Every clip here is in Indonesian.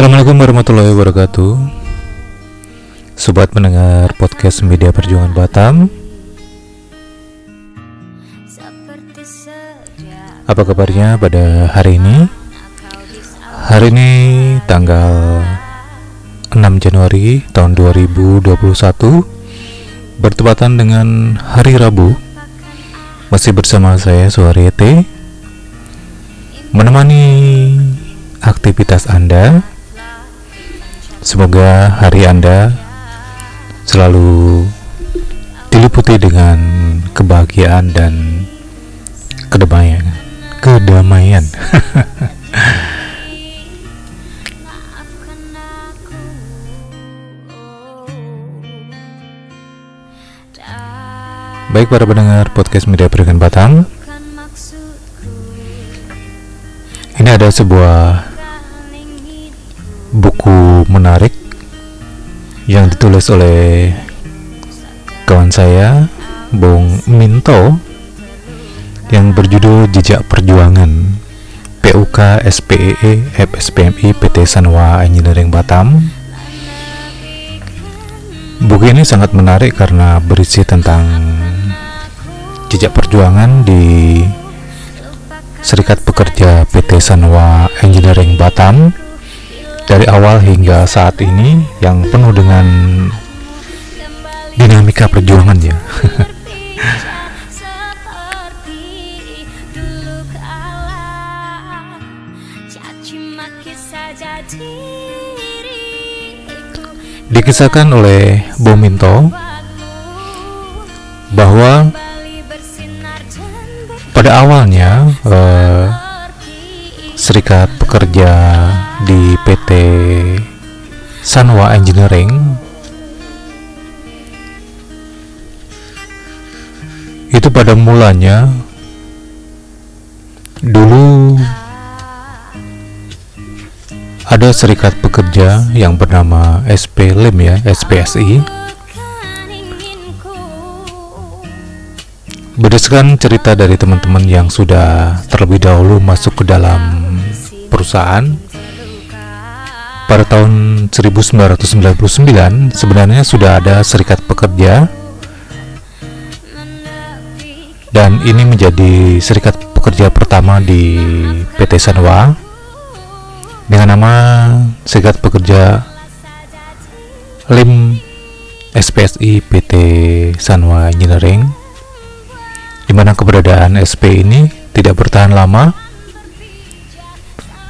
Assalamualaikum warahmatullahi wabarakatuh. Sobat mendengar podcast Media Perjuangan Batam. Apa kabarnya pada hari ini? Hari ini tanggal 6 Januari tahun 2021 Bertepatan dengan hari Rabu. Masih bersama saya Suharyete Menemani aktivitas Anda Semoga hari Anda selalu diliputi dengan kebahagiaan dan kedamaian. Kedamaian. Baik para pendengar podcast Media Berikan Batam Ini ada sebuah menarik yang ditulis oleh kawan saya Bung Minto yang berjudul Jejak Perjuangan PUK SPEE FSPMI PT Sanwa Engineering Batam. Buku ini sangat menarik karena berisi tentang jejak perjuangan di Serikat Pekerja PT Sanwa Engineering Batam dari awal hingga saat ini yang penuh dengan dinamika perjuangan ya. Dikisahkan oleh Bominto bahwa pada awalnya eh, serikat pekerja di PT Sanwa Engineering. Itu pada mulanya dulu ada serikat pekerja yang bernama SP Lim ya SPSI berdasarkan cerita dari teman-teman yang sudah terlebih dahulu masuk ke dalam perusahaan pada tahun 1999 sebenarnya sudah ada serikat pekerja dan ini menjadi serikat pekerja pertama di PT Sanwa dengan nama Serikat Pekerja Lim SPSI PT Sanwa Engineering di mana keberadaan SP ini tidak bertahan lama.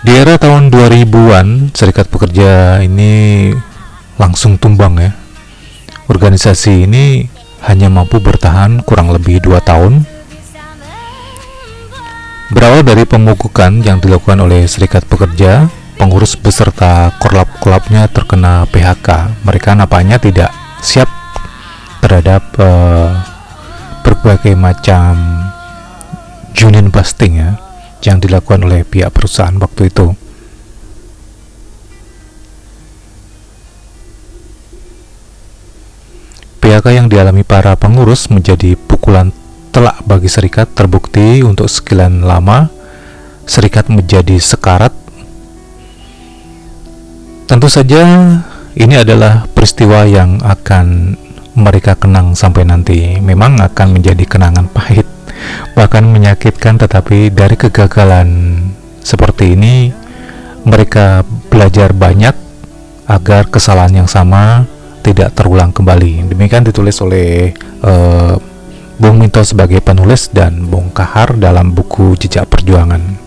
Di era tahun 2000-an, serikat pekerja ini langsung tumbang ya. Organisasi ini hanya mampu bertahan kurang lebih dua tahun. Berawal dari pemukukan yang dilakukan oleh serikat pekerja, pengurus beserta korlap-korlapnya terkena PHK. Mereka nampaknya tidak siap terhadap uh, berbagai macam union busting ya yang dilakukan oleh pihak perusahaan waktu itu. PHK yang dialami para pengurus menjadi pukulan telak bagi serikat terbukti untuk sekian lama serikat menjadi sekarat. Tentu saja ini adalah peristiwa yang akan mereka kenang sampai nanti memang akan menjadi kenangan pahit bahkan menyakitkan tetapi dari kegagalan seperti ini mereka belajar banyak agar kesalahan yang sama tidak terulang kembali. Demikian ditulis oleh uh, Bung Minto sebagai penulis dan Bung Kahar dalam buku Jejak Perjuangan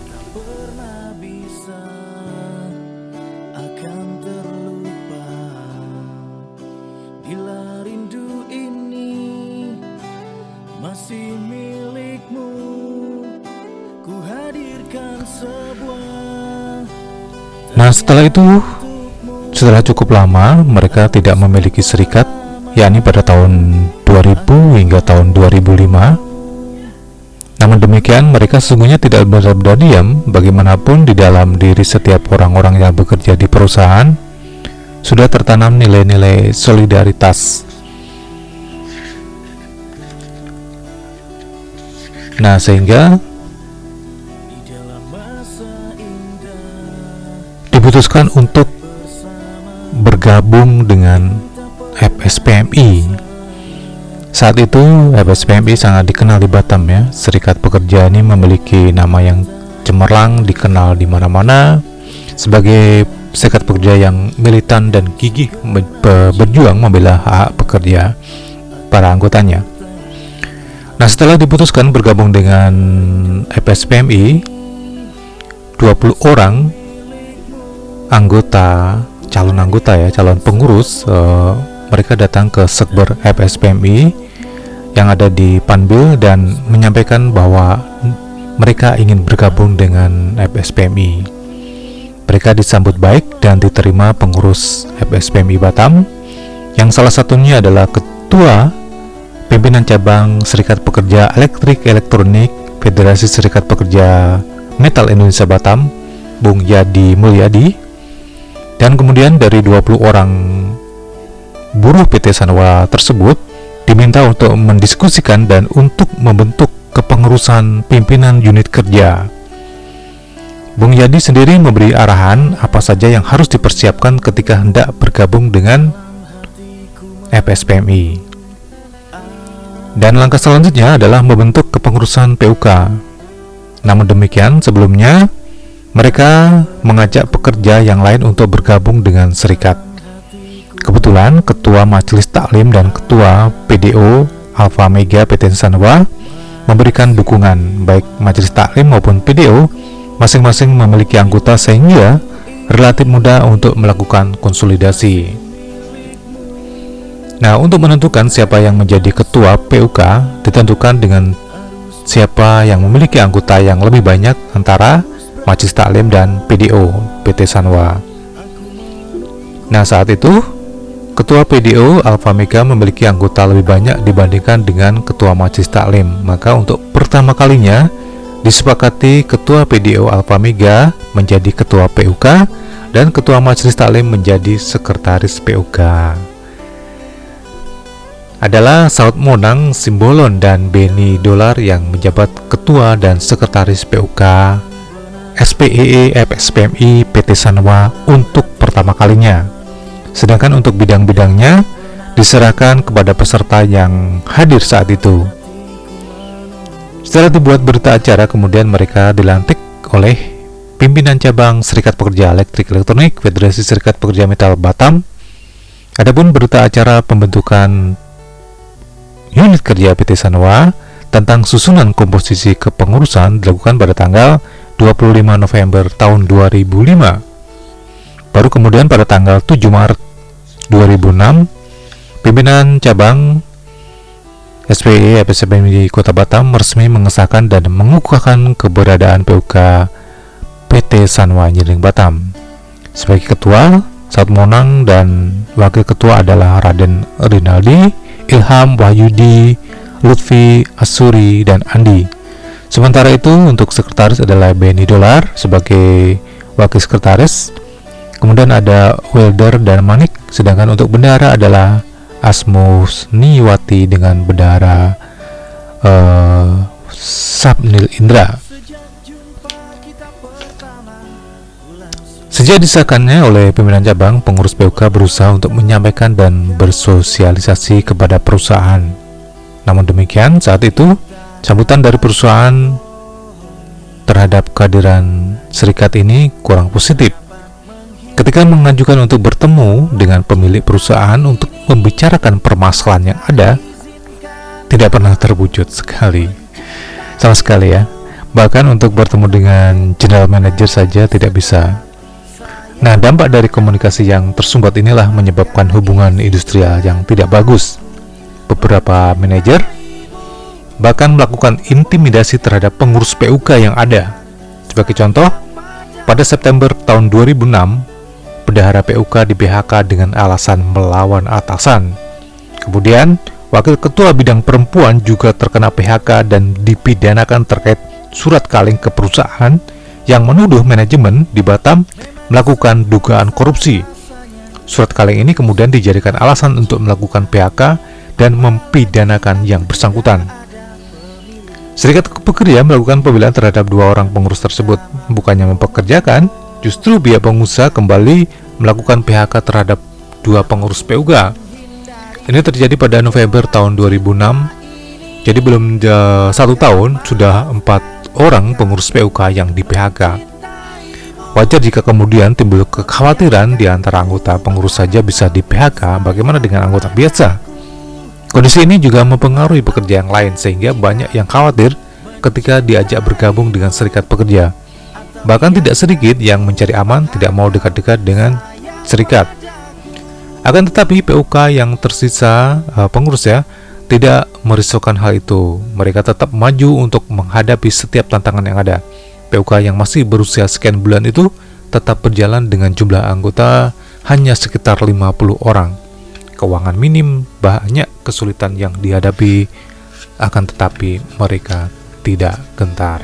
Nah, setelah itu, setelah cukup lama, mereka tidak memiliki serikat, yakni pada tahun 2000 hingga tahun 2005. Namun demikian, mereka sesungguhnya tidak benar-benar diam. Bagaimanapun, di dalam diri setiap orang-orang yang bekerja di perusahaan sudah tertanam nilai-nilai solidaritas. Nah, sehingga diputuskan untuk bergabung dengan FSPMI. Saat itu FSPMI sangat dikenal di Batam ya. Serikat Pekerja ini memiliki nama yang cemerlang, dikenal di mana-mana sebagai serikat pekerja yang militan dan gigih berjuang membela hak pekerja para anggotanya. Nah, setelah diputuskan bergabung dengan FSPMI, 20 orang anggota, calon anggota ya, calon pengurus uh, mereka datang ke Sekber FSPMI yang ada di Panbil dan menyampaikan bahwa mereka ingin bergabung dengan FSPMI. Mereka disambut baik dan diterima pengurus FSPMI Batam yang salah satunya adalah ketua pimpinan cabang Serikat Pekerja Elektrik Elektronik Federasi Serikat Pekerja Metal Indonesia Batam, Bung Yadi Mulyadi, dan kemudian dari 20 orang buruh PT Sanwa tersebut diminta untuk mendiskusikan dan untuk membentuk kepengurusan pimpinan unit kerja. Bung Yadi sendiri memberi arahan apa saja yang harus dipersiapkan ketika hendak bergabung dengan FSPMI. Dan langkah selanjutnya adalah membentuk kepengurusan PUK. Namun demikian, sebelumnya mereka mengajak pekerja yang lain untuk bergabung dengan serikat. Kebetulan Ketua Majelis Taklim dan Ketua PDO Alfa Mega PT Sanwa memberikan dukungan baik Majelis Taklim maupun PDO masing-masing memiliki anggota sehingga relatif mudah untuk melakukan konsolidasi. Nah, untuk menentukan siapa yang menjadi ketua PUK ditentukan dengan siapa yang memiliki anggota yang lebih banyak antara Majelis Taklim dan PDO PT Sanwa. Nah, saat itu Ketua PDO Alfa Mega memiliki anggota lebih banyak dibandingkan dengan Ketua Majelis Taklim. Maka untuk pertama kalinya disepakati Ketua PDO Alfa Mega menjadi Ketua PUK dan Ketua Majelis Taklim menjadi Sekretaris PUK adalah Saud Monang Simbolon dan Beni Dolar yang menjabat Ketua dan Sekretaris PUK SPEE FSPMI PT Sanwa untuk pertama kalinya. Sedangkan untuk bidang-bidangnya diserahkan kepada peserta yang hadir saat itu. Setelah dibuat berita acara, kemudian mereka dilantik oleh pimpinan cabang Serikat Pekerja Elektrik Elektronik Federasi Serikat Pekerja Metal Batam. Adapun berita acara pembentukan unit kerja PT Sanwa tentang susunan komposisi kepengurusan dilakukan pada tanggal 25 November tahun 2005. Baru kemudian pada tanggal 7 Maret 2006, pimpinan cabang FSPM di Kota Batam resmi mengesahkan dan mengukuhkan keberadaan PUK PT Sanwa Engineering Batam. Sebagai ketua, Saat Monang dan wakil ketua adalah Raden Rinaldi Ilham, Wahyudi, Lutfi, Asuri, dan Andi. Sementara itu untuk sekretaris adalah Benny Dolar sebagai wakil sekretaris. Kemudian ada Welder dan Manik, sedangkan untuk bendara adalah Asmus Niwati dengan bendara uh, Sabnil Indra. Sejak disahkannya oleh pimpinan cabang, pengurus PUK berusaha untuk menyampaikan dan bersosialisasi kepada perusahaan. Namun demikian, saat itu sambutan dari perusahaan terhadap kehadiran serikat ini kurang positif. Ketika mengajukan untuk bertemu dengan pemilik perusahaan untuk membicarakan permasalahan yang ada, tidak pernah terwujud sekali. Sama sekali ya. Bahkan untuk bertemu dengan general manager saja tidak bisa Nah, dampak dari komunikasi yang tersumbat inilah menyebabkan hubungan industrial yang tidak bagus. Beberapa manajer bahkan melakukan intimidasi terhadap pengurus PUK yang ada. Sebagai contoh, pada September tahun 2006, bendahara PUK di PHK dengan alasan melawan atasan. Kemudian, wakil ketua bidang perempuan juga terkena PHK dan dipidanakan terkait surat kaleng ke perusahaan yang menuduh manajemen di Batam melakukan dugaan korupsi. Surat kaleng ini kemudian dijadikan alasan untuk melakukan PHK dan mempidanakan yang bersangkutan. Serikat pekerja melakukan pembelaan terhadap dua orang pengurus tersebut, bukannya mempekerjakan, justru pihak pengusaha kembali melakukan PHK terhadap dua pengurus PUK. Ini terjadi pada November tahun 2006. Jadi belum uh, satu tahun sudah empat orang pengurus PUK yang di PHK. Wajar jika kemudian timbul kekhawatiran di antara anggota pengurus saja bisa di PHK, bagaimana dengan anggota biasa? Kondisi ini juga mempengaruhi pekerja yang lain sehingga banyak yang khawatir ketika diajak bergabung dengan serikat pekerja. Bahkan tidak sedikit yang mencari aman tidak mau dekat-dekat dengan serikat. Akan tetapi PUK yang tersisa uh, pengurus ya tidak merisaukan hal itu. Mereka tetap maju untuk menghadapi setiap tantangan yang ada. PUK yang masih berusia sekian bulan itu tetap berjalan dengan jumlah anggota hanya sekitar 50 orang. Keuangan minim, banyak kesulitan yang dihadapi, akan tetapi mereka tidak gentar.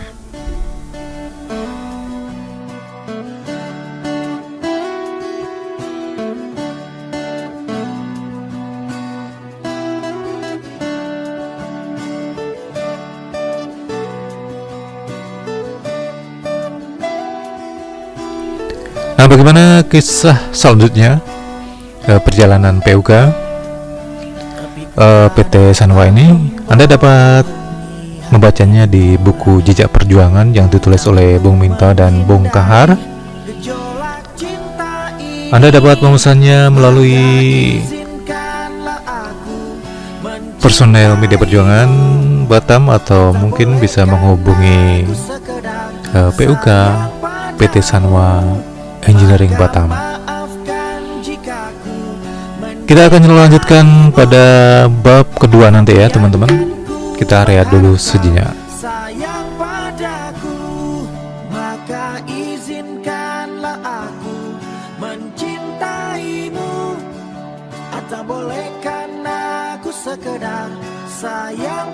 Nah, bagaimana kisah selanjutnya eh, perjalanan PUK eh, PT Sanwa ini? Anda dapat membacanya di buku Jejak Perjuangan yang ditulis oleh Bung Minta dan Bung Kahar. Anda dapat memesannya melalui personel media perjuangan Batam atau mungkin bisa menghubungi uh, PUK PT Sanwa Engineering Batam. Kita akan melanjutkan pada bab kedua nanti ya teman-teman. Kita rehat dulu sejenak.